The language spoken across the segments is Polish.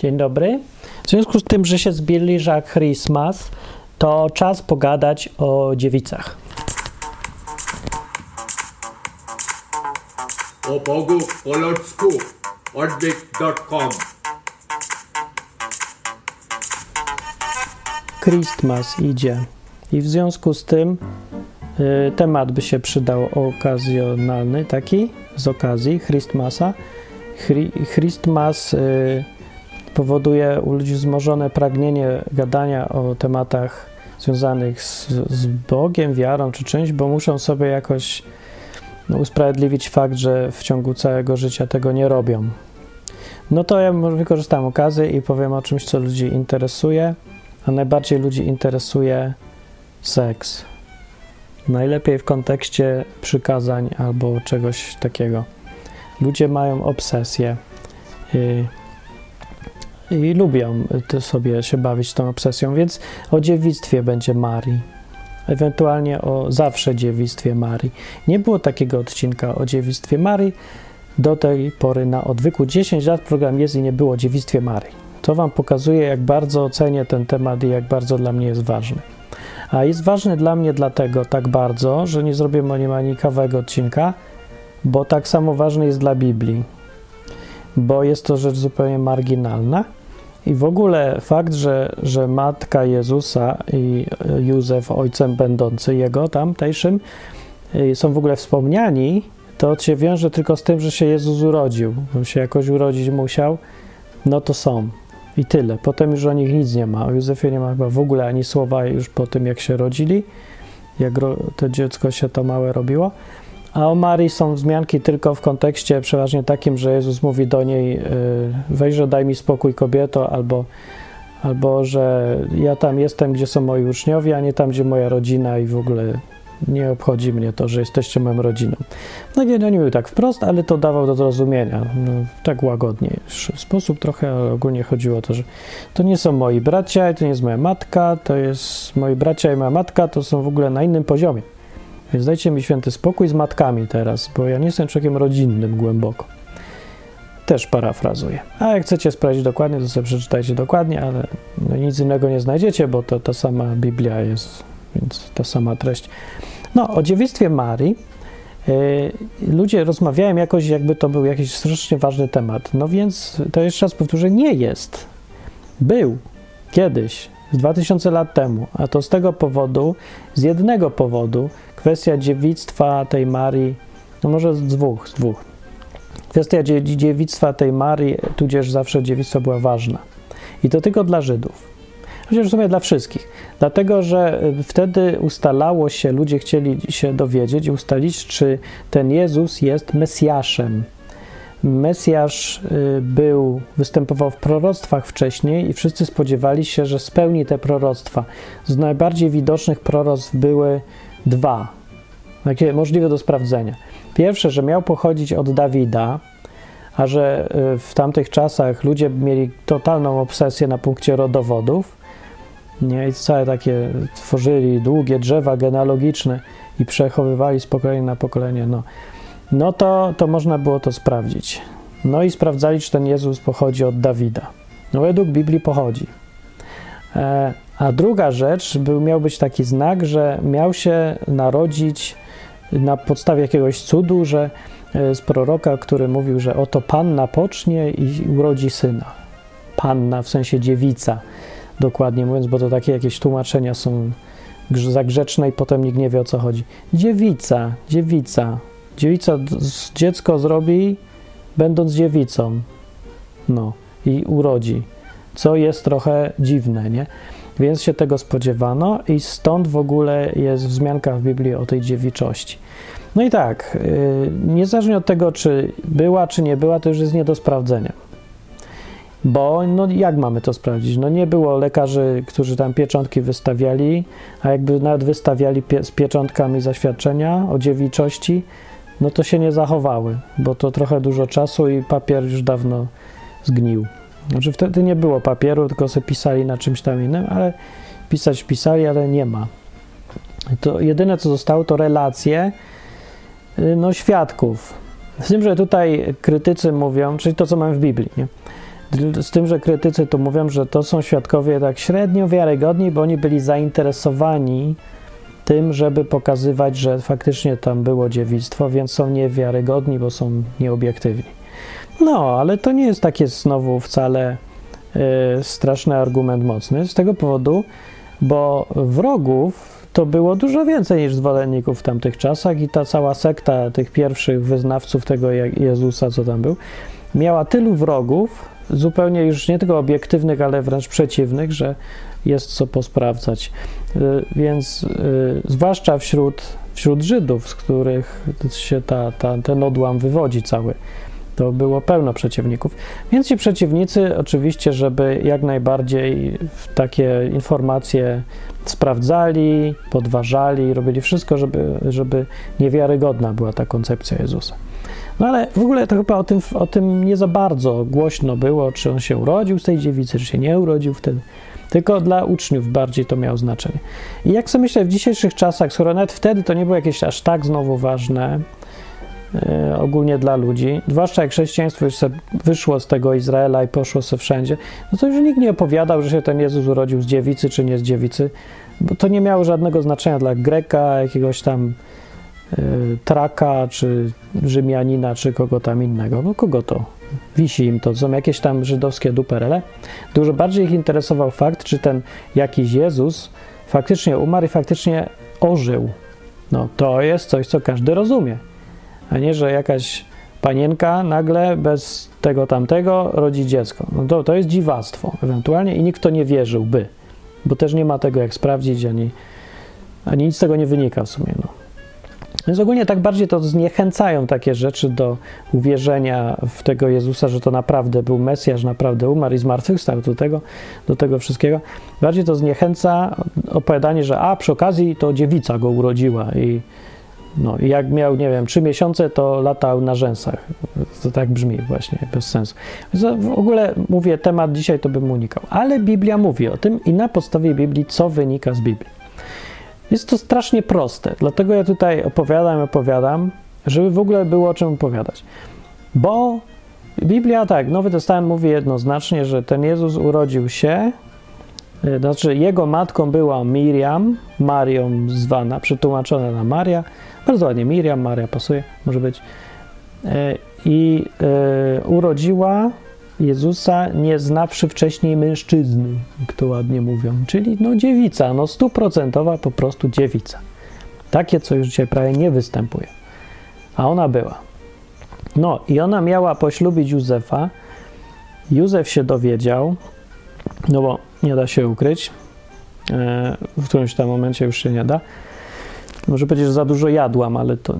Dzień dobry. W związku z tym, że się zbliża Christmas, to czas pogadać o dziewicach. O Bogu po ludzku odwyk.com Christmas idzie i w związku z tym y, temat by się przydał okazjonalny, taki z okazji Christmasa. Chri, Christmas y, powoduje u ludzi wzmożone pragnienie gadania o tematach związanych z, z Bogiem, wiarą czy czymś, bo muszą sobie jakoś no, usprawiedliwić fakt, że w ciągu całego życia tego nie robią. No to ja wykorzystam okazję i powiem o czymś, co ludzi interesuje, a najbardziej ludzi interesuje seks. Najlepiej w kontekście przykazań albo czegoś takiego. Ludzie mają obsesję i, i lubią sobie się bawić tą obsesją, więc o dziewictwie będzie Marii ewentualnie o zawsze dziewictwie Marii. Nie było takiego odcinka o dziewictwie Marii do tej pory na odwyku. 10 lat program jest i nie było o dziewictwie Marii. To Wam pokazuje, jak bardzo ocenię ten temat i jak bardzo dla mnie jest ważny. A jest ważny dla mnie dlatego tak bardzo, że nie zrobię o nim ani kawałego odcinka, bo tak samo ważny jest dla Biblii, bo jest to rzecz zupełnie marginalna i w ogóle fakt, że, że matka Jezusa i Józef, ojcem będący jego tamtejszym, y, są w ogóle wspomniani, to się wiąże tylko z tym, że się Jezus urodził. On się jakoś urodzić musiał, no to są. I tyle. Potem już o nich nic nie ma. O Józefie nie ma chyba w ogóle ani słowa już po tym, jak się rodzili, jak to dziecko się to małe robiło. A o Marii są wzmianki tylko w kontekście przeważnie takim, że Jezus mówi do niej: y, Wejrze, daj mi spokój, kobieto, albo, albo że ja tam jestem, gdzie są moi uczniowie, a nie tam, gdzie moja rodzina i w ogóle nie obchodzi mnie to, że jesteście moją rodziną. No nie, no nie mówił tak wprost, ale to dawał do zrozumienia, no, tak łagodnie. W sposób trochę ale ogólnie chodziło o to, że to nie są moi bracia, to nie jest moja matka, to jest moi bracia i moja matka, to są w ogóle na innym poziomie. Więc dajcie mi święty spokój z matkami teraz, bo ja nie jestem człowiekiem rodzinnym głęboko. Też parafrazuję. A jak chcecie sprawdzić dokładnie, to sobie przeczytajcie dokładnie, ale no nic innego nie znajdziecie, bo to ta sama Biblia jest, więc ta sama treść. No, o dziewictwie Marii yy, ludzie rozmawiają jakoś, jakby to był jakiś strasznie ważny temat. No więc to jeszcze raz powtórzę, nie jest. Był kiedyś, z 2000 lat temu, a to z tego powodu, z jednego powodu, kwestia dziewictwa tej Marii, no może z dwóch, z dwóch. Kwestia dziewictwa tej Marii, tudzież zawsze dziewictwo była ważna. I to tylko dla Żydów. Chociaż w sumie dla wszystkich. Dlatego, że y, wtedy ustalało się, ludzie chcieli się dowiedzieć i ustalić, czy ten Jezus jest Mesjaszem. Mesjasz y, był, występował w proroctwach wcześniej i wszyscy spodziewali się, że spełni te proroctwa. Z najbardziej widocznych proroctw były dwa, takie możliwe do sprawdzenia. Pierwsze, że miał pochodzić od Dawida, a że y, w tamtych czasach ludzie mieli totalną obsesję na punkcie rodowodów, nie, i całe takie tworzyli długie drzewa genealogiczne i przechowywali z pokolenia na pokolenie, no, no to, to można było to sprawdzić. No i sprawdzali, czy ten Jezus pochodzi od Dawida. No według Biblii pochodzi. E, a druga rzecz, był, miał być taki znak, że miał się narodzić na podstawie jakiegoś cudu, że e, z proroka, który mówił, że oto panna pocznie i urodzi syna. Panna w sensie dziewica, dokładnie mówiąc, bo to takie jakieś tłumaczenia są zagrzeczne i potem nikt nie wie o co chodzi. Dziewica, dziewica. Dziewica dziecko zrobi, będąc dziewicą. No i urodzi, co jest trochę dziwne, nie? Więc się tego spodziewano i stąd w ogóle jest wzmianka w Biblii o tej dziewiczości. No i tak, yy, niezależnie od tego, czy była, czy nie była, to już jest nie do sprawdzenia. Bo no jak mamy to sprawdzić? No nie było lekarzy, którzy tam pieczątki wystawiali, a jakby nawet wystawiali pie z pieczątkami zaświadczenia o dziewiczości, no to się nie zachowały, bo to trochę dużo czasu i papier już dawno zgnił. Znaczy wtedy nie było papieru, tylko sobie pisali na czymś tam innym, ale pisać pisali, ale nie ma. To jedyne, co zostało, to relacje no, świadków. Z tym, że tutaj krytycy mówią, czyli to, co mamy w Biblii, nie? Z tym, że krytycy tu mówią, że to są świadkowie tak średnio wiarygodni, bo oni byli zainteresowani tym, żeby pokazywać, że faktycznie tam było dziewictwo, więc są niewiarygodni, bo są nieobiektywni. No, ale to nie jest takie znowu wcale y, straszny argument mocny, z tego powodu, bo wrogów to było dużo więcej niż zwolenników w tamtych czasach i ta cała sekta tych pierwszych wyznawców tego Jezusa, co tam był, miała tylu wrogów, zupełnie już nie tylko obiektywnych, ale wręcz przeciwnych, że jest co posprawdzać. Y, więc y, zwłaszcza wśród, wśród Żydów, z których się ta, ta, ten odłam wywodzi cały, to było pełno przeciwników. Więc ci przeciwnicy, oczywiście, żeby jak najbardziej takie informacje sprawdzali, podważali, robili wszystko, żeby, żeby niewiarygodna była ta koncepcja Jezusa. No ale w ogóle to chyba o tym, o tym nie za bardzo głośno było, czy on się urodził z tej dziewicy, czy się nie urodził wtedy. Tylko dla uczniów bardziej to miało znaczenie. I jak sobie myślę, w dzisiejszych czasach, skoro nawet wtedy to nie było jakieś aż tak znowu ważne, yy, ogólnie dla ludzi, zwłaszcza jak chrześcijaństwo już wyszło z tego Izraela i poszło sobie wszędzie, no to już nikt nie opowiadał, że się ten Jezus urodził z dziewicy czy nie z dziewicy, bo to nie miało żadnego znaczenia dla Greka, jakiegoś tam yy, Traka, czy Rzymianina, czy kogo tam innego. No kogo to wisi im to, są jakieś tam żydowskie duperele. Dużo bardziej ich interesował fakt, czy ten jakiś Jezus faktycznie umarł i faktycznie ożył. No to jest coś, co każdy rozumie, a nie, że jakaś panienka nagle bez tego tamtego rodzi dziecko. No to, to jest dziwactwo ewentualnie i nikt to nie wierzyłby, bo też nie ma tego jak sprawdzić, ani, ani nic z tego nie wynika w sumie. No. Więc ogólnie tak bardziej to zniechęcają takie rzeczy do uwierzenia w tego Jezusa, że to naprawdę był Mesjasz, naprawdę umarł i zmartwychwstał do tego, do tego wszystkiego. Bardziej to zniechęca opowiadanie, że a przy okazji to dziewica go urodziła i no, jak miał, nie wiem, trzy miesiące, to latał na rzęsach. To tak brzmi właśnie, bez sensu. W ogóle mówię, temat dzisiaj to bym unikał. Ale Biblia mówi o tym i na podstawie Biblii, co wynika z Biblii. Jest to strasznie proste, dlatego ja tutaj opowiadam, opowiadam, żeby w ogóle było o czym opowiadać. Bo Biblia, tak, Nowy Testament mówi jednoznacznie, że ten Jezus urodził się, e, znaczy jego matką była Miriam, Marią zwana, przetłumaczona na Maria, bardzo ładnie Miriam, Maria pasuje, może być, e, i e, urodziła Jezusa, nie znawszy wcześniej mężczyzny, jak to ładnie mówią, czyli no dziewica, no stuprocentowa po prostu dziewica. Takie, co już dzisiaj prawie nie występuje. A ona była. No i ona miała poślubić Józefa. Józef się dowiedział, no bo nie da się ukryć, e, w którymś tam momencie już się nie da. Może powiedzieć, że za dużo jadłam, ale to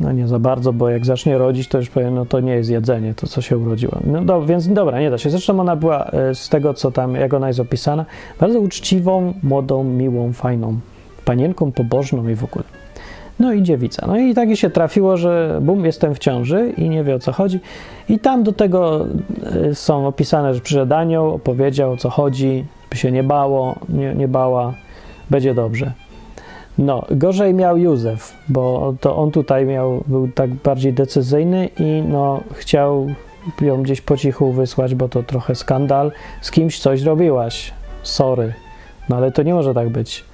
no nie za bardzo, bo jak zacznie rodzić, to już powiem, no to nie jest jedzenie, to co się urodziła. No do, więc dobra, nie da się. Zresztą ona była e, z tego, co tam, jak ona jest opisana, bardzo uczciwą, młodą, miłą, fajną panienką, pobożną i w ogóle. No i dziewica. No i tak się trafiło, że bum, jestem w ciąży i nie wie o co chodzi. I tam do tego e, są opisane, że przyszedł anioł, opowiedział o co chodzi, by się nie bało, nie, nie bała, będzie dobrze. No, gorzej miał Józef, bo to on tutaj miał, był tak bardziej decyzyjny i no, chciał ją gdzieś po cichu wysłać, bo to trochę skandal. Z kimś coś robiłaś, sorry. No ale to nie może tak być.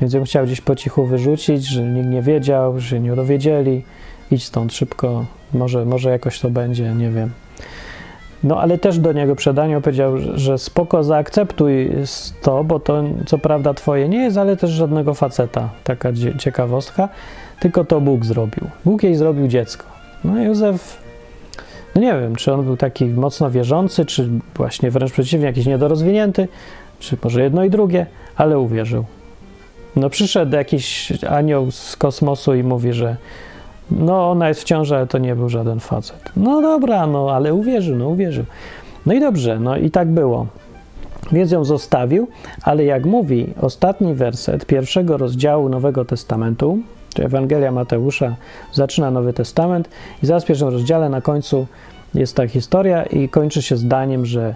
Więc ją chciał gdzieś po cichu wyrzucić, że nikt nie wiedział, że nie dowiedzieli. Idź stąd szybko, może, może jakoś to będzie, nie wiem. No ale też do niego przedaniu powiedział, że spoko, zaakceptuj to, bo to co prawda twoje nie jest, ale też żadnego faceta. Taka ciekawostka. Tylko to Bóg zrobił. Bóg jej zrobił dziecko. No Józef, no nie wiem, czy on był taki mocno wierzący, czy właśnie wręcz przeciwnie, jakiś niedorozwinięty, czy może jedno i drugie, ale uwierzył. No przyszedł jakiś anioł z kosmosu i mówi, że no, ona jest w ciąży, ale to nie był żaden facet. No dobra, no, ale uwierzył, no uwierzył. No i dobrze, no i tak było. Więc ją zostawił, ale jak mówi ostatni werset pierwszego rozdziału Nowego Testamentu, czy Ewangelia Mateusza zaczyna Nowy Testament i zaraz w pierwszym rozdziale na końcu jest ta historia i kończy się zdaniem, że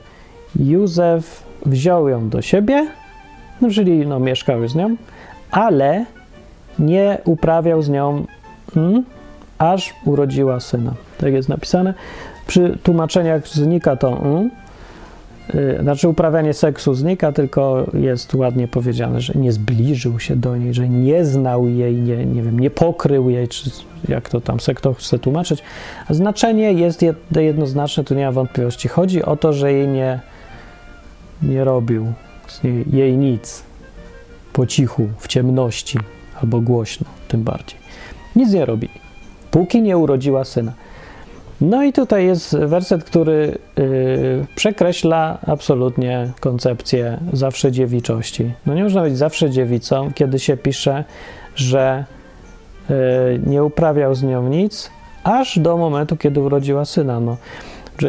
Józef wziął ją do siebie, no, czyli no, mieszkał z nią, ale nie uprawiał z nią hmm, aż urodziła syna. Tak jest napisane. Przy tłumaczeniach znika to y, znaczy uprawianie seksu znika, tylko jest ładnie powiedziane, że nie zbliżył się do niej, że nie znał jej, nie, nie wiem, nie pokrył jej, czy jak to tam se kto chce tłumaczyć. Znaczenie jest jednoznaczne, tu nie ma wątpliwości. Chodzi o to, że jej nie, nie robił niej, jej nic po cichu, w ciemności albo głośno, tym bardziej. Nic nie robi, póki nie urodziła syna. No i tutaj jest werset, który yy, przekreśla absolutnie koncepcję zawsze dziewiczości. No nie można być zawsze dziewicą, kiedy się pisze, że yy, nie uprawiał z nią nic, aż do momentu, kiedy urodziła syna. No,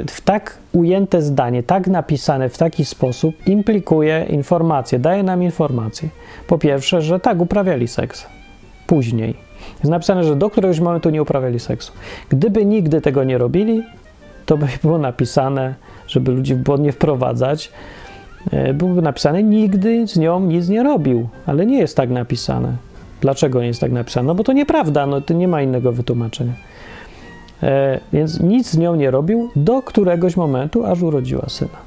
w tak ujęte zdanie, tak napisane w taki sposób implikuje informację, daje nam informację. Po pierwsze, że tak, uprawiali seks. Później jest napisane, że do któregoś momentu nie uprawiali seksu. Gdyby nigdy tego nie robili, to by było napisane, żeby ludzi w błąd nie wprowadzać, e, byłoby napisane, nigdy z nią nic nie robił, ale nie jest tak napisane. Dlaczego nie jest tak napisane? No bo to nieprawda, no to nie ma innego wytłumaczenia. E, więc nic z nią nie robił do któregoś momentu, aż urodziła syna.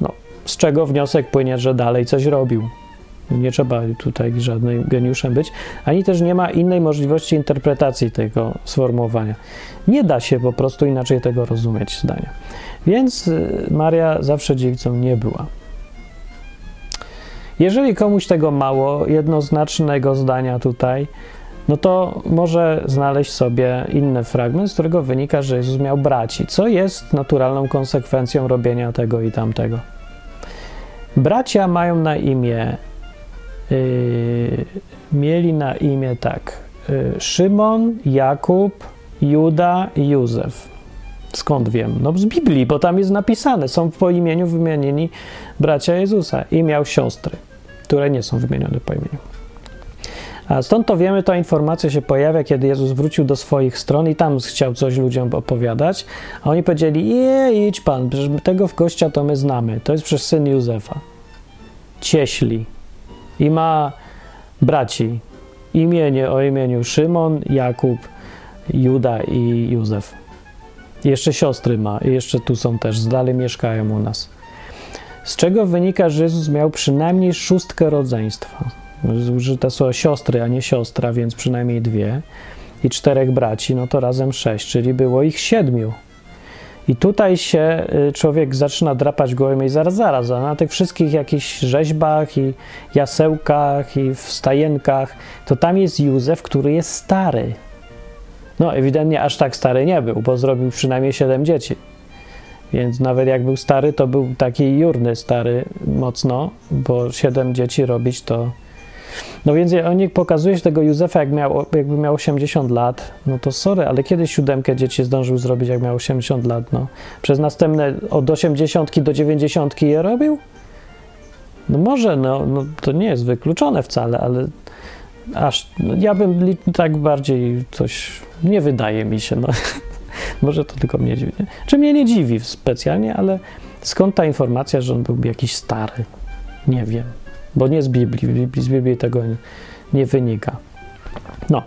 No, z czego wniosek płynie, że dalej coś robił. Nie trzeba tutaj żadnym geniuszem być, ani też nie ma innej możliwości interpretacji tego sformułowania. Nie da się po prostu inaczej tego rozumieć zdania. Więc y, Maria zawsze dziewicą nie była. Jeżeli komuś tego mało, jednoznacznego zdania tutaj, no to może znaleźć sobie inny fragment, z którego wynika, że Jezus miał braci, co jest naturalną konsekwencją robienia tego i tamtego. Bracia mają na imię mieli na imię tak y, Szymon, Jakub, Juda i Józef. Skąd wiem? No z Biblii, bo tam jest napisane. Są po imieniu wymienieni bracia Jezusa. I miał siostry, które nie są wymienione po imieniu. A stąd to wiemy, ta informacja się pojawia, kiedy Jezus wrócił do swoich stron i tam chciał coś ludziom opowiadać, a oni powiedzieli, je, idź pan, przecież tego w gościa to my znamy, to jest przez syn Józefa. Cieśli, i ma braci imienie o imieniu Szymon, Jakub, Juda i Józef. Jeszcze siostry ma, jeszcze tu są też, dalej mieszkają u nas. Z czego wynika, że Jezus miał przynajmniej szóstkę rodzeństwa. Użyte są siostry, a nie siostra, więc przynajmniej dwie. I czterech braci, no to razem sześć, czyli było ich siedmiu. I tutaj się y, człowiek zaczyna drapać głową i zaraz, zaraz, na tych wszystkich jakichś rzeźbach i jasełkach i wstajenkach, to tam jest Józef, który jest stary. No, ewidentnie aż tak stary nie był, bo zrobił przynajmniej siedem dzieci. Więc nawet jak był stary, to był taki jurny stary mocno, bo siedem dzieci robić to no więc oni pokazuje się tego Józefa, jak miał, jakby miał 80 lat, no to sorry, ale kiedy siódemkę dzieci zdążył zrobić, jak miał 80 lat, no? Przez następne od 80 do 90 je robił? No może, no, no to nie jest wykluczone wcale, ale aż, no ja bym tak bardziej coś, nie wydaje mi się, no. może to tylko mnie dziwi. Czy mnie nie dziwi specjalnie, ale skąd ta informacja, że on był jakiś stary? Nie wiem bo nie z Biblii, z Biblii tego nie wynika. No.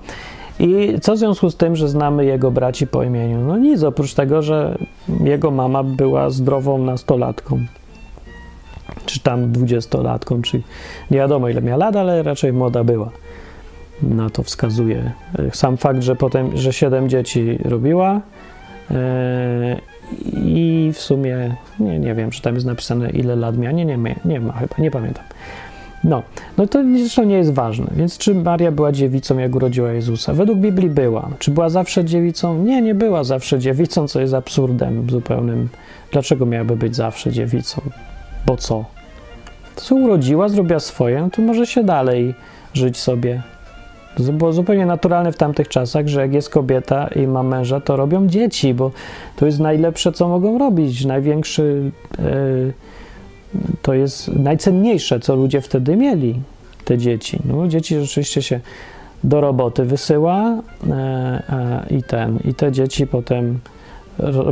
I co w związku z tym, że znamy jego braci po imieniu? No nic, oprócz tego, że jego mama była zdrową nastolatką, czy tam dwudziestolatką, czy nie wiadomo ile miała lat, ale raczej młoda była. Na to wskazuje sam fakt, że potem, że siedem dzieci robiła yy, i w sumie nie, nie wiem, czy tam jest napisane ile lat miała, nie, nie, nie ma chyba, nie pamiętam. No, no to zresztą nie jest ważne. Więc czy Maria była dziewicą, jak urodziła Jezusa? Według Biblii była. Czy była zawsze dziewicą? Nie, nie była zawsze dziewicą, co jest absurdem zupełnym. Dlaczego miałaby być zawsze dziewicą? Bo co? To co urodziła, zrobiła swoje, no to może się dalej żyć sobie. Było zupełnie naturalne w tamtych czasach, że jak jest kobieta i ma męża, to robią dzieci, bo to jest najlepsze, co mogą robić. Największy. Yy, to jest najcenniejsze, co ludzie wtedy mieli, te dzieci. No, dzieci rzeczywiście się do roboty wysyła e, e, i ten, i te dzieci potem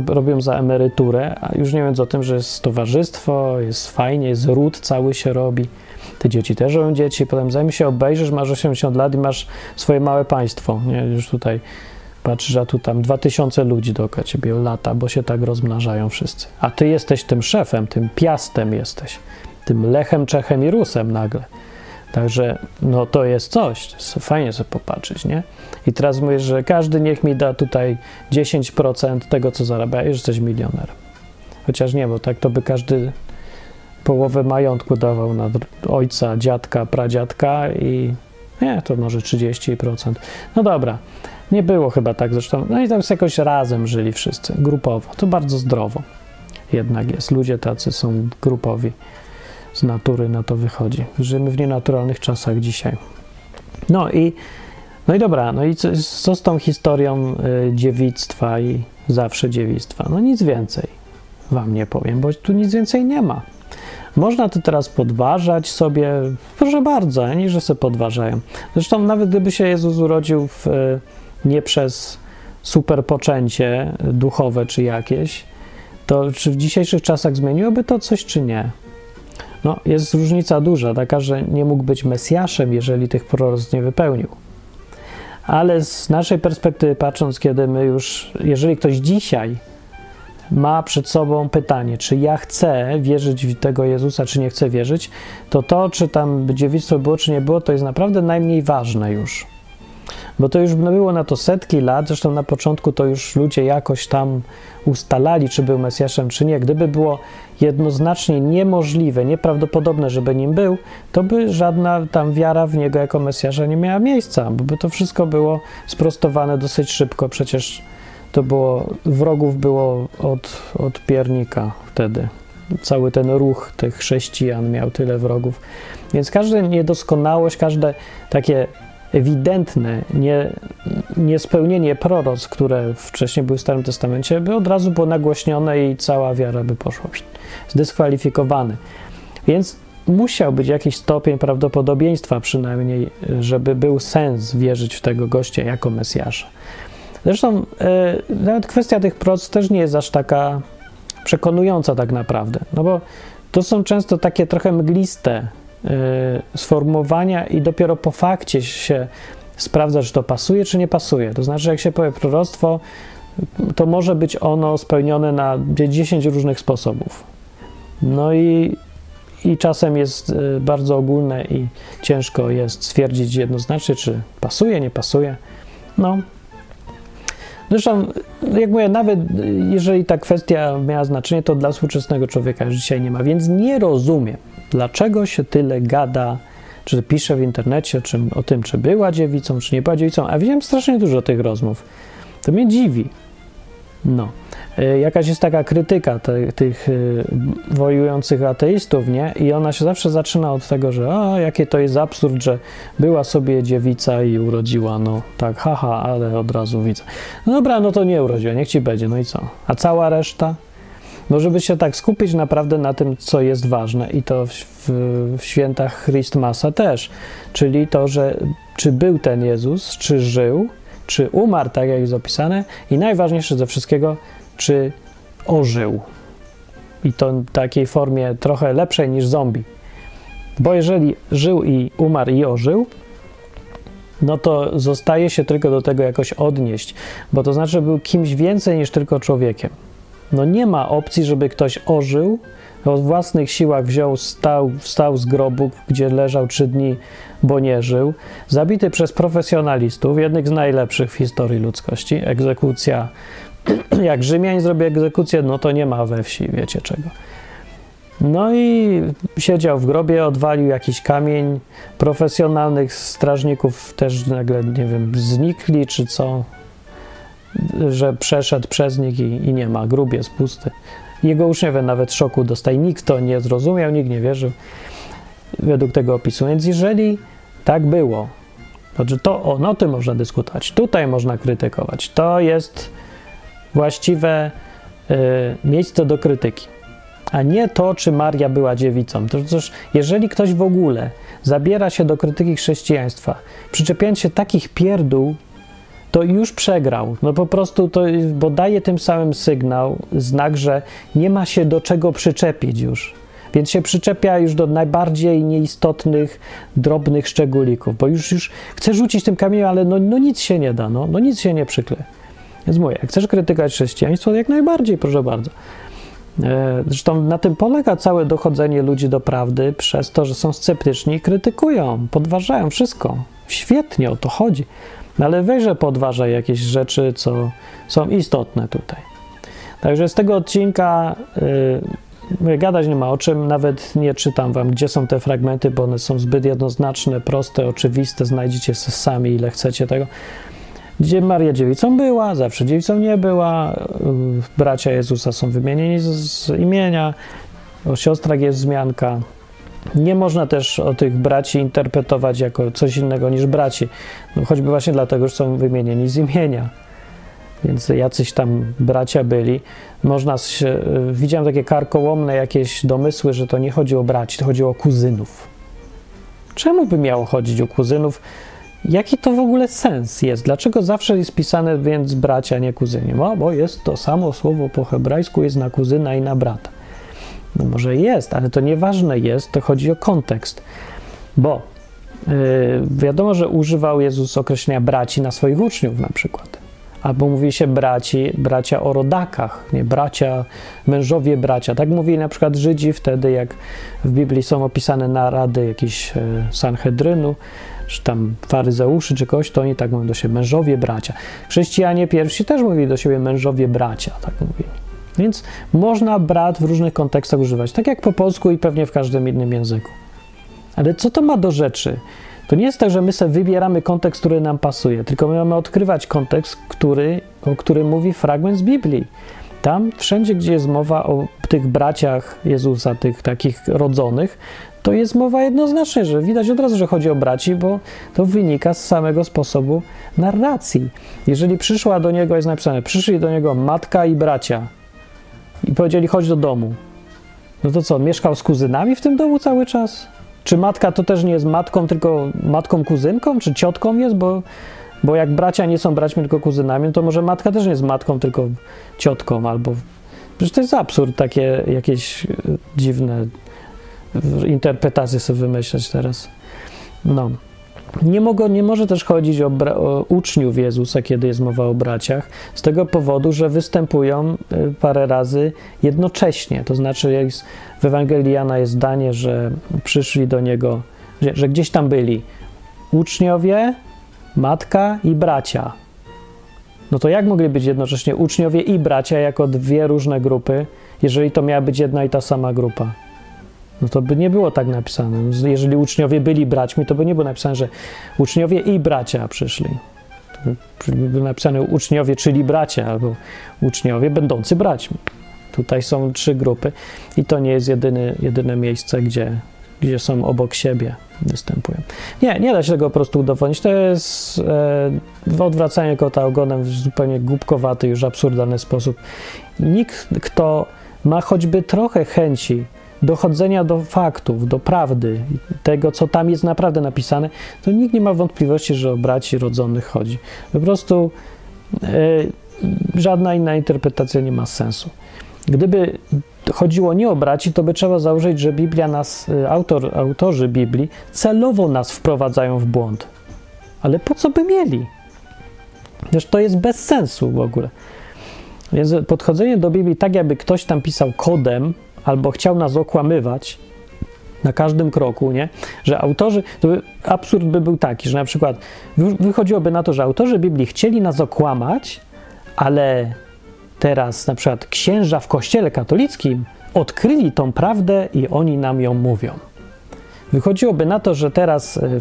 robią za emeryturę, a już nie mówiąc o tym, że jest towarzystwo, jest fajnie, jest ród cały się robi. Te dzieci też robią dzieci, potem zanim się obejrzysz, masz 80 lat i masz swoje małe państwo, nie? Już tutaj Patrzysz, a tu tam dwa tysiące ludzi dookoła ciebie lata, bo się tak rozmnażają wszyscy. A ty jesteś tym szefem, tym piastem jesteś, tym Lechem, Czechem i Rusem nagle. Także no to jest coś, fajnie sobie popatrzeć, nie? I teraz mówisz, że każdy niech mi da tutaj 10% tego, co zarabia, że jesteś milionerem. Chociaż nie, bo tak to by każdy połowę majątku dawał na ojca, dziadka, pradziadka i nie, to może 30%. No dobra, nie było chyba tak zresztą. No i tam jakoś razem żyli wszyscy, grupowo. To bardzo zdrowo jednak jest. Ludzie tacy są grupowi. Z natury na to wychodzi. Żyjemy w nienaturalnych czasach dzisiaj. No i, no i dobra, no i co, co z tą historią y, dziewictwa i zawsze dziewictwa? No nic więcej wam nie powiem, bo tu nic więcej nie ma. Można to teraz podważać sobie, proszę bardzo, nie, że sobie podważają. Zresztą nawet gdyby się Jezus urodził w, y, nie przez superpoczęcie duchowe czy jakieś, to czy w dzisiejszych czasach zmieniłoby to coś, czy nie? No, jest różnica duża, taka, że nie mógł być Mesjaszem, jeżeli tych proroctw nie wypełnił. Ale z naszej perspektywy patrząc, kiedy my już, jeżeli ktoś dzisiaj ma przed sobą pytanie, czy ja chcę wierzyć w tego Jezusa, czy nie chcę wierzyć, to to, czy tam dziewictwo było, czy nie było, to jest naprawdę najmniej ważne już. Bo to już było na to setki lat, zresztą na początku to już ludzie jakoś tam ustalali, czy był Mesjaszem, czy nie. Gdyby było jednoznacznie niemożliwe, nieprawdopodobne, żeby nim był, to by żadna tam wiara w niego jako Mesjasza nie miała miejsca, bo by to wszystko było sprostowane dosyć szybko. Przecież to było, wrogów było od, od piernika wtedy. Cały ten ruch tych chrześcijan miał tyle wrogów. Więc każda niedoskonałość, każde takie ewidentne nie, niespełnienie proroc, które wcześniej były w Starym Testamencie, by od razu było nagłośnione i cała wiara by poszła zdyskwalifikowany. Więc musiał być jakiś stopień prawdopodobieństwa przynajmniej, żeby był sens wierzyć w tego gościa jako Mesjasza. Zresztą e, nawet kwestia tych proc też nie jest aż taka przekonująca tak naprawdę, no bo to są często takie trochę mgliste sformułowania i dopiero po fakcie się sprawdza, czy to pasuje, czy nie pasuje. To znaczy, jak się powie proroctwo, to może być ono spełnione na 10 różnych sposobów. No i, i czasem jest y, bardzo ogólne i ciężko jest stwierdzić jednoznacznie, czy pasuje, nie pasuje. No. Zresztą, jak mówię, nawet jeżeli ta kwestia miała znaczenie, to dla współczesnego człowieka już dzisiaj nie ma, więc nie rozumiem dlaczego się tyle gada, czy pisze w internecie czym, o tym, czy była dziewicą, czy nie była dziewicą, a widziałem strasznie dużo tych rozmów. To mnie dziwi. No. E, jakaś jest taka krytyka te, tych y, wojujących ateistów, nie? I ona się zawsze zaczyna od tego, że a, jakie to jest absurd, że była sobie dziewica i urodziła, no tak, haha, ale od razu widzę. No dobra, no to nie urodziła, niech ci będzie, no i co? A cała reszta? No, żeby się tak skupić naprawdę na tym, co jest ważne i to w, w, w świętach Christmasa też, czyli to, że czy był ten Jezus, czy żył, czy umarł, tak jak jest opisane i najważniejsze ze wszystkiego, czy ożył. I to w takiej formie trochę lepszej niż zombie. Bo jeżeli żył i umarł i ożył, no to zostaje się tylko do tego jakoś odnieść, bo to znaczy, był kimś więcej niż tylko człowiekiem. No nie ma opcji, żeby ktoś ożył, o własnych siłach wziął, stał, wstał z grobu, gdzie leżał trzy dni, bo nie żył, zabity przez profesjonalistów, jednych z najlepszych w historii ludzkości, egzekucja. Jak Rzymianin zrobi egzekucję, no to nie ma we wsi, wiecie czego. No i siedział w grobie, odwalił jakiś kamień. Profesjonalnych strażników też nagle, nie wiem, znikli czy co że przeszedł przez nich i, i nie ma, grób jest pusty. Jego uczniowie nawet szoku dostają, nikt to nie zrozumiał, nikt nie wierzył według tego opisu. Więc jeżeli tak było, to, to o, no tym można dyskutować, tutaj można krytykować. To jest właściwe y, miejsce do krytyki, a nie to, czy Maria była dziewicą. To, to, jeżeli ktoś w ogóle zabiera się do krytyki chrześcijaństwa, przyczepiając się takich pierdół, to już przegrał. No po prostu to, bo daje tym samym sygnał, znak, że nie ma się do czego przyczepić już. Więc się przyczepia już do najbardziej nieistotnych, drobnych szczególików, bo już, już chce rzucić tym kamieniem, ale no, no nic się nie da, no, no nic się nie przykle. Więc mówię, jak chcesz krytykować chrześcijaństwo, jak najbardziej, proszę bardzo. E, zresztą na tym polega całe dochodzenie ludzi do prawdy przez to, że są sceptyczni krytykują, podważają wszystko. Świetnie o to chodzi. No ale weźże podważaj jakieś rzeczy, co są istotne tutaj. Także z tego odcinka yy, gadać nie ma o czym, nawet nie czytam wam, gdzie są te fragmenty, bo one są zbyt jednoznaczne, proste, oczywiste, znajdziecie sami ile chcecie tego. Gdzie Maria dziewicą była, zawsze dziewicą nie była, yy, bracia Jezusa są wymienieni z, z imienia, o siostrach jest wzmianka, nie można też o tych braci interpretować jako coś innego niż braci, no choćby właśnie dlatego, że są wymienieni z imienia. Więc jacyś tam bracia byli. Można się, widziałem takie karkołomne jakieś domysły, że to nie chodzi o braci, to chodzi o kuzynów. Czemu by miało chodzić o kuzynów? Jaki to w ogóle sens jest? Dlaczego zawsze jest pisane więc bracia, nie kuzyni? No, bo jest to samo słowo po hebrajsku, jest na kuzyna i na brata. No może jest, ale to nieważne jest, to chodzi o kontekst. Bo yy, wiadomo, że używał Jezus określenia braci na swoich uczniów na przykład. Albo mówi się braci, bracia o rodakach, nie bracia, mężowie bracia. Tak mówili na przykład Żydzi wtedy, jak w Biblii są opisane narady jakiś e, Sanhedrynu, czy tam faryzeuszy, czy kogoś, to oni tak mówią do siebie, mężowie bracia. Chrześcijanie pierwsi też mówili do siebie mężowie bracia, tak mówili. Więc można brat w różnych kontekstach używać, tak jak po polsku i pewnie w każdym innym języku. Ale co to ma do rzeczy? To nie jest tak, że my sobie wybieramy kontekst, który nam pasuje, tylko my mamy odkrywać kontekst, który, o którym mówi fragment z Biblii. Tam, wszędzie, gdzie jest mowa o tych braciach Jezusa, tych takich rodzonych, to jest mowa jednoznacznie, że widać od razu, że chodzi o braci, bo to wynika z samego sposobu narracji. Jeżeli przyszła do niego, jest napisane, przyszli do niego matka i bracia, i powiedzieli: chodź do domu. No to co, mieszkał z kuzynami w tym domu cały czas? Czy matka to też nie jest matką, tylko matką kuzynką? Czy ciotką jest? Bo, bo jak bracia nie są braćmi, tylko kuzynami, to może matka też nie jest matką, tylko ciotką albo. Przecież to jest absurd, takie jakieś e, dziwne interpretacje sobie wymyślać teraz. No. Nie, mogą, nie może też chodzić o, o, uczniów Jezusa, kiedy jest mowa o braciach, z tego powodu, że występują y, parę razy jednocześnie. To znaczy, jest, w Ewangelii Jana jest zdanie, że przyszli do niego, że, że gdzieś tam byli uczniowie, matka i bracia. No to jak mogli być jednocześnie uczniowie i bracia jako dwie różne grupy, jeżeli to miała być jedna i ta sama grupa? No to by nie było tak napisane. Jeżeli uczniowie byli braćmi, to by nie było napisane, że uczniowie i bracia przyszli. To by było napisane uczniowie, czyli bracia, albo uczniowie będący braćmi. Tutaj są trzy grupy i to nie jest jedyny, jedyne miejsce, gdzie, gdzie są obok siebie, występują. Nie, nie da się tego po prostu udowodnić. To jest e, odwracanie kota ogonem w zupełnie głupkowaty, już absurdalny sposób. Nikt, kto ma choćby trochę chęci dochodzenia do faktów, do prawdy, tego, co tam jest naprawdę napisane, to nikt nie ma wątpliwości, że o braci rodzonych chodzi. Po prostu e, żadna inna interpretacja nie ma sensu. Gdyby chodziło nie o braci, to by trzeba założyć, że Biblia nas, e, autor, autorzy Biblii celowo nas wprowadzają w błąd. Ale po co by mieli? Przecież to jest bez sensu w ogóle. Więc podchodzenie do Biblii tak, jakby ktoś tam pisał kodem, albo chciał nas okłamywać na każdym kroku, nie? Że autorzy, to by, absurd by był taki, że na przykład wychodziłoby na to, że autorzy Biblii chcieli nas okłamać, ale teraz na przykład księża w kościele katolickim odkryli tą prawdę i oni nam ją mówią. Wychodziłoby na to, że teraz e,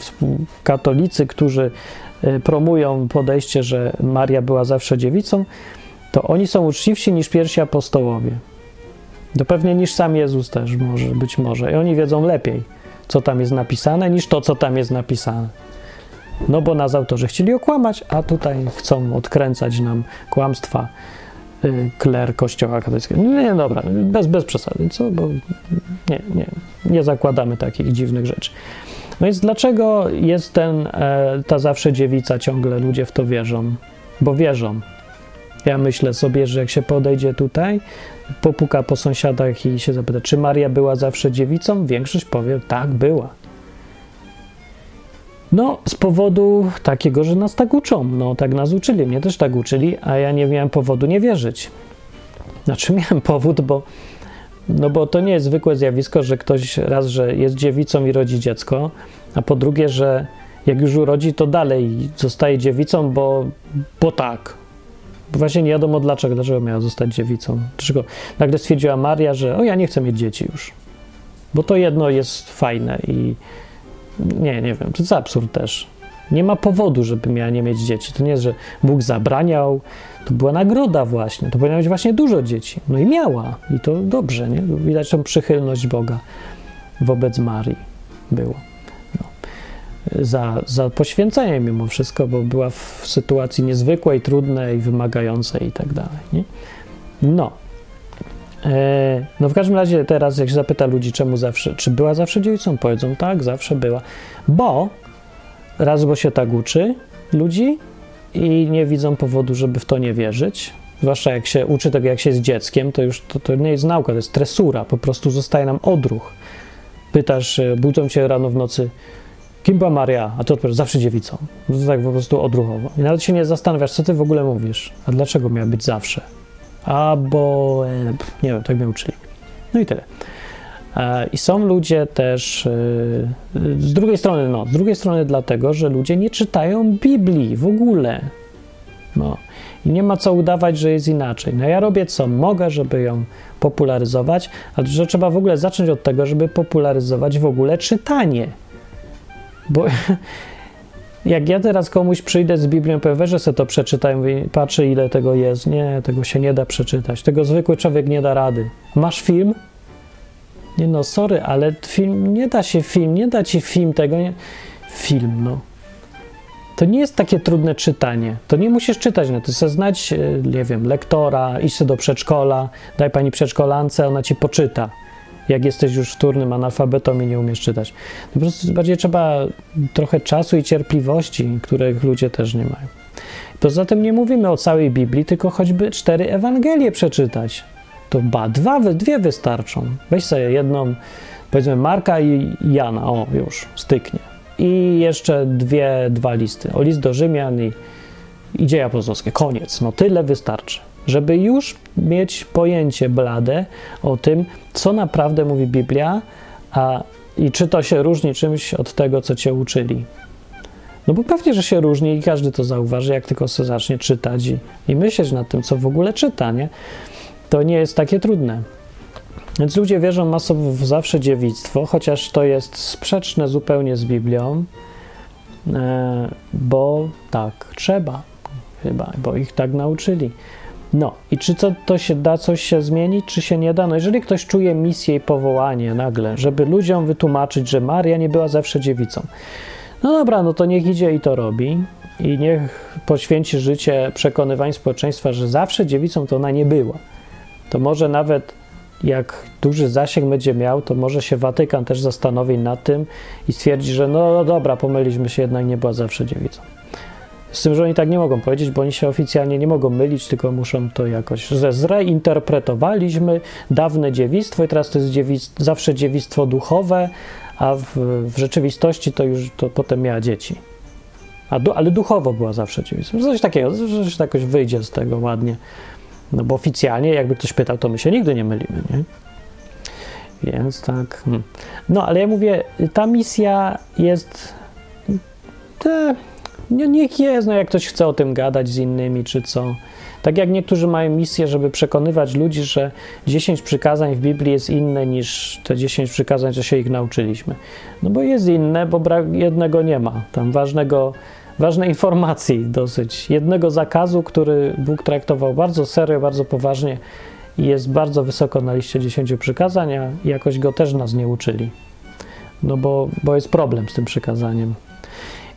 katolicy, którzy e, promują podejście, że Maria była zawsze dziewicą, to oni są uczciwsi niż pierwsi apostołowie. To pewnie niż sam Jezus też może, być może. I oni wiedzą lepiej, co tam jest napisane, niż to, co tam jest napisane. No bo nas autorzy chcieli okłamać, a tutaj chcą odkręcać nam kłamstwa y, kler kościoła katolickiego. Nie, nie, dobra, bez, bez przesady, co? Bo nie, nie, nie zakładamy takich dziwnych rzeczy. No więc dlaczego jest ten, e, ta zawsze dziewica, ciągle ludzie w to wierzą? Bo wierzą. Ja myślę sobie, że jak się podejdzie tutaj, popuka po sąsiadach i się zapyta, czy Maria była zawsze dziewicą, większość powie, tak, była. No, z powodu takiego, że nas tak uczą. No, tak nas uczyli, mnie też tak uczyli, a ja nie miałem powodu nie wierzyć. Znaczy, miałem powód, bo, no bo to nie jest zwykłe zjawisko, że ktoś raz, że jest dziewicą i rodzi dziecko, a po drugie, że jak już urodzi, to dalej zostaje dziewicą, bo, bo tak. Właśnie nie wiadomo dlaczego, dlaczego miała zostać dziewicą. Dlaczego nagle stwierdziła Maria, że o ja nie chcę mieć dzieci już. Bo to jedno jest fajne i nie, nie wiem, to jest absurd też. Nie ma powodu, żeby miała nie mieć dzieci. To nie jest, że Bóg zabraniał, to była nagroda właśnie. To powinna mieć właśnie dużo dzieci. No i miała. I to dobrze, nie? Widać tą przychylność Boga wobec Marii było. Za, za poświęcenie mimo wszystko, bo była w sytuacji niezwykłej, trudnej, wymagającej i tak dalej. No. E, no w każdym razie teraz jak się zapyta ludzi, czemu zawsze, czy była zawsze dziewicą, powiedzą tak, zawsze była. Bo raz, bo się tak uczy ludzi i nie widzą powodu, żeby w to nie wierzyć. Zwłaszcza jak się uczy tego, jak się jest dzieckiem, to już to, to nie jest nauka, to jest tresura, po prostu zostaje nam odruch. Pytasz, e, budzą cię rano w nocy, kim była Maria? A ty odpowiadasz, zawsze dziewicą. To tak po prostu odruchowo. I nawet się nie zastanawiasz, co ty w ogóle mówisz, a dlaczego miała być zawsze? albo e, nie wiem, tak mnie uczyli. No i tyle. E, I są ludzie też e, z drugiej strony, no, z drugiej strony dlatego, że ludzie nie czytają Biblii w ogóle. No. I nie ma co udawać, że jest inaczej. No ja robię co mogę, żeby ją popularyzować, ale że trzeba w ogóle zacząć od tego, żeby popularyzować w ogóle czytanie. Bo jak ja teraz komuś przyjdę z Biblią, powiem, że sobie to przeczytaj, mówię, patrzę ile tego jest. Nie, tego się nie da przeczytać. Tego zwykły człowiek nie da rady. Masz film? Nie no, sorry, ale film, nie da się film, nie da ci film tego, nie. Film, no. To nie jest takie trudne czytanie. To nie musisz czytać, no to chcesz znać, e, nie wiem, lektora, iść do przedszkola, daj pani przedszkolance, ona ci poczyta jak jesteś już wtórnym analfabetą i nie umiesz czytać. Po prostu bardziej trzeba trochę czasu i cierpliwości, których ludzie też nie mają. Poza tym nie mówimy o całej Biblii, tylko choćby cztery Ewangelie przeczytać. To ba, dwa, dwie wystarczą. Weź sobie jedną, powiedzmy Marka i Jana, o już, styknie. I jeszcze dwie, dwa listy. O list do Rzymian i, i dzieje apostolskie. Koniec. No tyle wystarczy żeby już mieć pojęcie blade o tym, co naprawdę mówi Biblia, a i czy to się różni czymś od tego, co cię uczyli. No bo pewnie, że się różni i każdy to zauważy, jak tylko sobie zacznie czytać i, i myśleć nad tym, co w ogóle czyta, nie? To nie jest takie trudne. Więc ludzie wierzą masowo w zawsze dziewictwo, chociaż to jest sprzeczne zupełnie z Biblią, e, bo tak trzeba chyba, bo ich tak nauczyli. No i czy co, to się da coś się zmienić, czy się nie da? No jeżeli ktoś czuje misję i powołanie nagle, żeby ludziom wytłumaczyć, że Maria nie była zawsze dziewicą, no dobra, no to niech idzie i to robi i niech poświęci życie przekonywaniu społeczeństwa, że zawsze dziewicą to ona nie była. To może nawet jak duży zasięg będzie miał, to może się Watykan też zastanowi nad tym i stwierdzi, że no, no dobra, pomyliśmy się, jednak nie była zawsze dziewicą. Z tym, że oni tak nie mogą powiedzieć, bo oni się oficjalnie nie mogą mylić, tylko muszą to jakoś, że zreinterpretowaliśmy dawne dziewictwo i teraz to jest dziewictwo, zawsze dziewictwo duchowe, a w, w, rzeczywistości to już to potem miała dzieci. A du, ale duchowo była zawsze dziewictwo. Coś takiego, że się jakoś wyjdzie z tego ładnie. No bo oficjalnie, jakby ktoś pytał, to my się nigdy nie mylimy, nie? Więc tak. Hmm. No ale ja mówię, ta misja jest. Te, nie, niech jest, no jak ktoś chce o tym gadać z innymi, czy co. Tak jak niektórzy mają misję, żeby przekonywać ludzi, że 10 przykazań w Biblii jest inne niż te 10 przykazań, co się ich nauczyliśmy. No bo jest inne, bo jednego nie ma. Tam ważnego, ważnej informacji dosyć. Jednego zakazu, który Bóg traktował bardzo serio, bardzo poważnie i jest bardzo wysoko na liście 10 przykazań, a jakoś go też nas nie uczyli. No bo, bo jest problem z tym przykazaniem.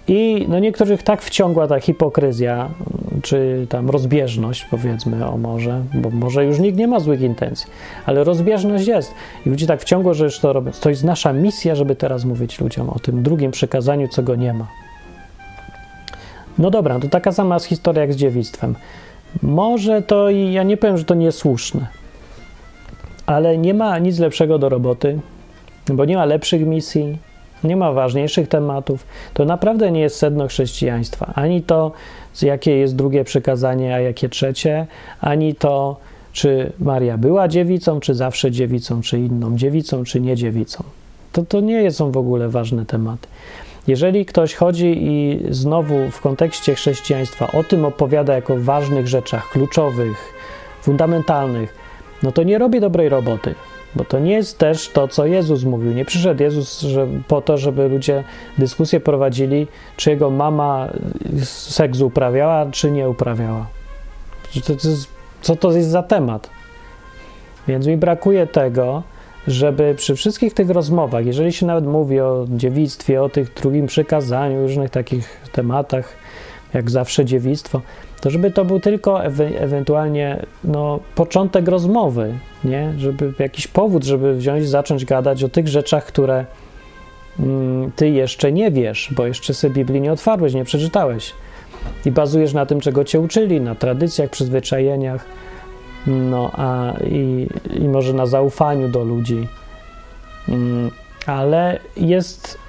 I no niektórych tak wciągła ta hipokryzja, czy tam rozbieżność, powiedzmy o może, bo może już nikt nie ma złych intencji, ale rozbieżność jest. I ludzi tak wciągło, że już to robią. To jest nasza misja, żeby teraz mówić ludziom o tym drugim przekazaniu, co go nie ma. No dobra, to taka sama historia jak z dziewictwem. Może to i ja nie powiem, że to niesłuszne, ale nie ma nic lepszego do roboty, bo nie ma lepszych misji, Nie ma ważniejszych tematów. To naprawdę nie jest sedno chrześcijaństwa. Ani to, jakie jest drugie przykazanie, a jakie trzecie, ani to, czy Maria była dziewicą, czy zawsze dziewicą, czy inną dziewicą, czy nie dziewicą. To, to nie są w ogóle ważne tematy. Jeżeli ktoś chodzi i znowu w kontekście chrześcijaństwa o tym opowiada jako ważnych rzeczach, kluczowych, fundamentalnych, no to nie robi dobrej roboty, bo to nie jest też to, co Jezus mówił. Nie przyszedł Jezus że, po to, żeby ludzie dyskusję prowadzili, czy jego mama seks uprawiała, czy nie uprawiała. Co to jest za temat? Więc mi brakuje tego, żeby przy wszystkich tych rozmowach, jeżeli się nawet mówi o dziewictwie, o tych drugim przykazaniu, różnych takich tematach, jak zawsze dziewictwo, to żeby to był tylko ewe ewentualnie no, początek rozmowy, nie? Żeby jakiś powód, żeby wziąć, zacząć gadać o tych rzeczach, które mm, ty jeszcze nie wiesz, bo jeszcze sobie Biblii nie otwarłeś, nie przeczytałeś. I bazujesz na tym, czego cię uczyli, na tradycjach, przyzwyczajeniach, no a i, i może na zaufaniu do ludzi. Mm, ale jest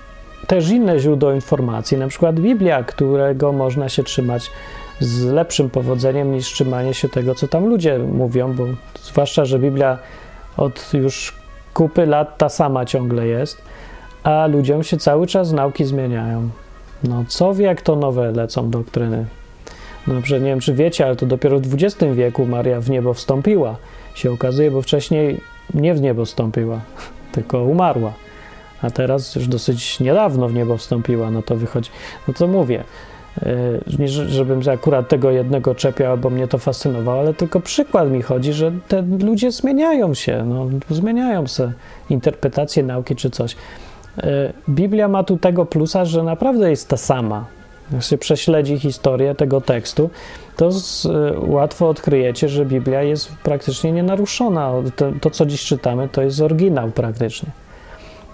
też inne źródło informacji, na przykład Biblia, którego można się trzymać z lepszym powodzeniem niż trzymanie się tego, co tam ludzie mówią, bo zwłaszcza, że Biblia od już kupy lat ta sama ciągle jest, a ludziom się cały czas nauki zmieniają. No co wie, jak to nowe lecą doktryny. No, że nie wiem, czy wiecie, ale to dopiero w XX wieku Maria w niebo wstąpiła, się okazuje, bo wcześniej nie w niebo wstąpiła, tylko umarła. A teraz już dosyć niedawno w niebo wstąpiła, no to wychodzi. No to mówię, e, nie żebym akurat tego jednego czepiał, bo mnie to fascynowało, ale tylko przykład mi chodzi, że te ludzie zmieniają się, no, zmieniają się interpretacje nauki czy coś. E, Biblia ma tu tego plusa, że naprawdę jest ta sama. Jak się prześledzi historię tego tekstu, to z, y, łatwo odkryjecie, że Biblia jest praktycznie nienaruszona. To, to, co dziś czytamy, to jest oryginał praktycznie.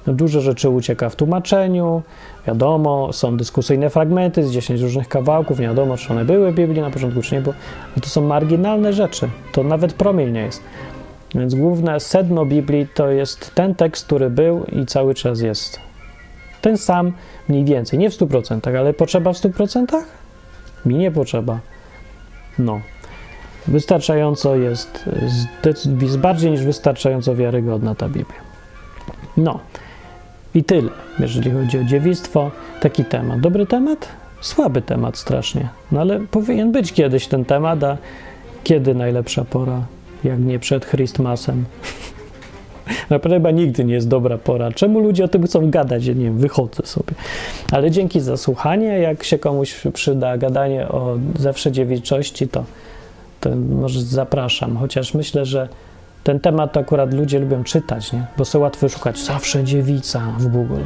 Dużo rzeczy ucieka w tłumaczeniu, wiadomo, są dyskusyjne fragmenty z 10 różnych kawałków, nie wiadomo, czy one były w Biblii na początku, czy nie, bo to są marginalne rzeczy. To nawet promień nie jest. Więc główne sedno Biblii to jest ten tekst, który był i cały czas jest ten sam mniej więcej. Nie w 100%, ale potrzeba w 100%? Mi nie potrzeba. No. Wystarczająco jest, jest bardziej niż wystarczająco wiarygodna ta Biblia. No. I tyle, jeżeli chodzi o dziewictwo. Taki temat. Dobry temat? Słaby temat strasznie. No ale powinien być kiedyś ten temat, a kiedy najlepsza pora? Jak nie przed Christmasem. Naprawdę chyba nigdy nie jest dobra pora. Czemu ludzie o tym chcą gadać? Ja nie wiem, wychodzę sobie. Ale dzięki za słuchanie. Jak się komuś przyda gadanie o zawsze dziewiczości, to, to może zapraszam. Chociaż myślę, że ten temat akurat ludzie lubią czytać, nie? Bo są łatwo szukać. Zawsze dziewica w Google.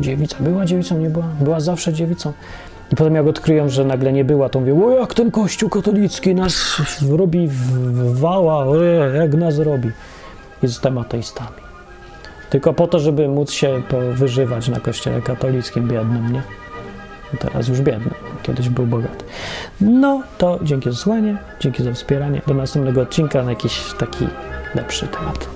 Dziewica. Była dziewicą, nie była? Była zawsze dziewicą. I potem jak odkryją, że nagle nie była, to mówię, o jak ten kościół katolicki nas robi w wała, o jak nas robi i zostałem ateistami. Tylko po to, żeby móc się wyżywać na kościele katolickim biednym, nie? Teraz już biedny, kiedyś był bogaty. No to dzięki za słuchanie, dzięki za wspieranie. Do następnego odcinka na jakiś taki lepszy temat.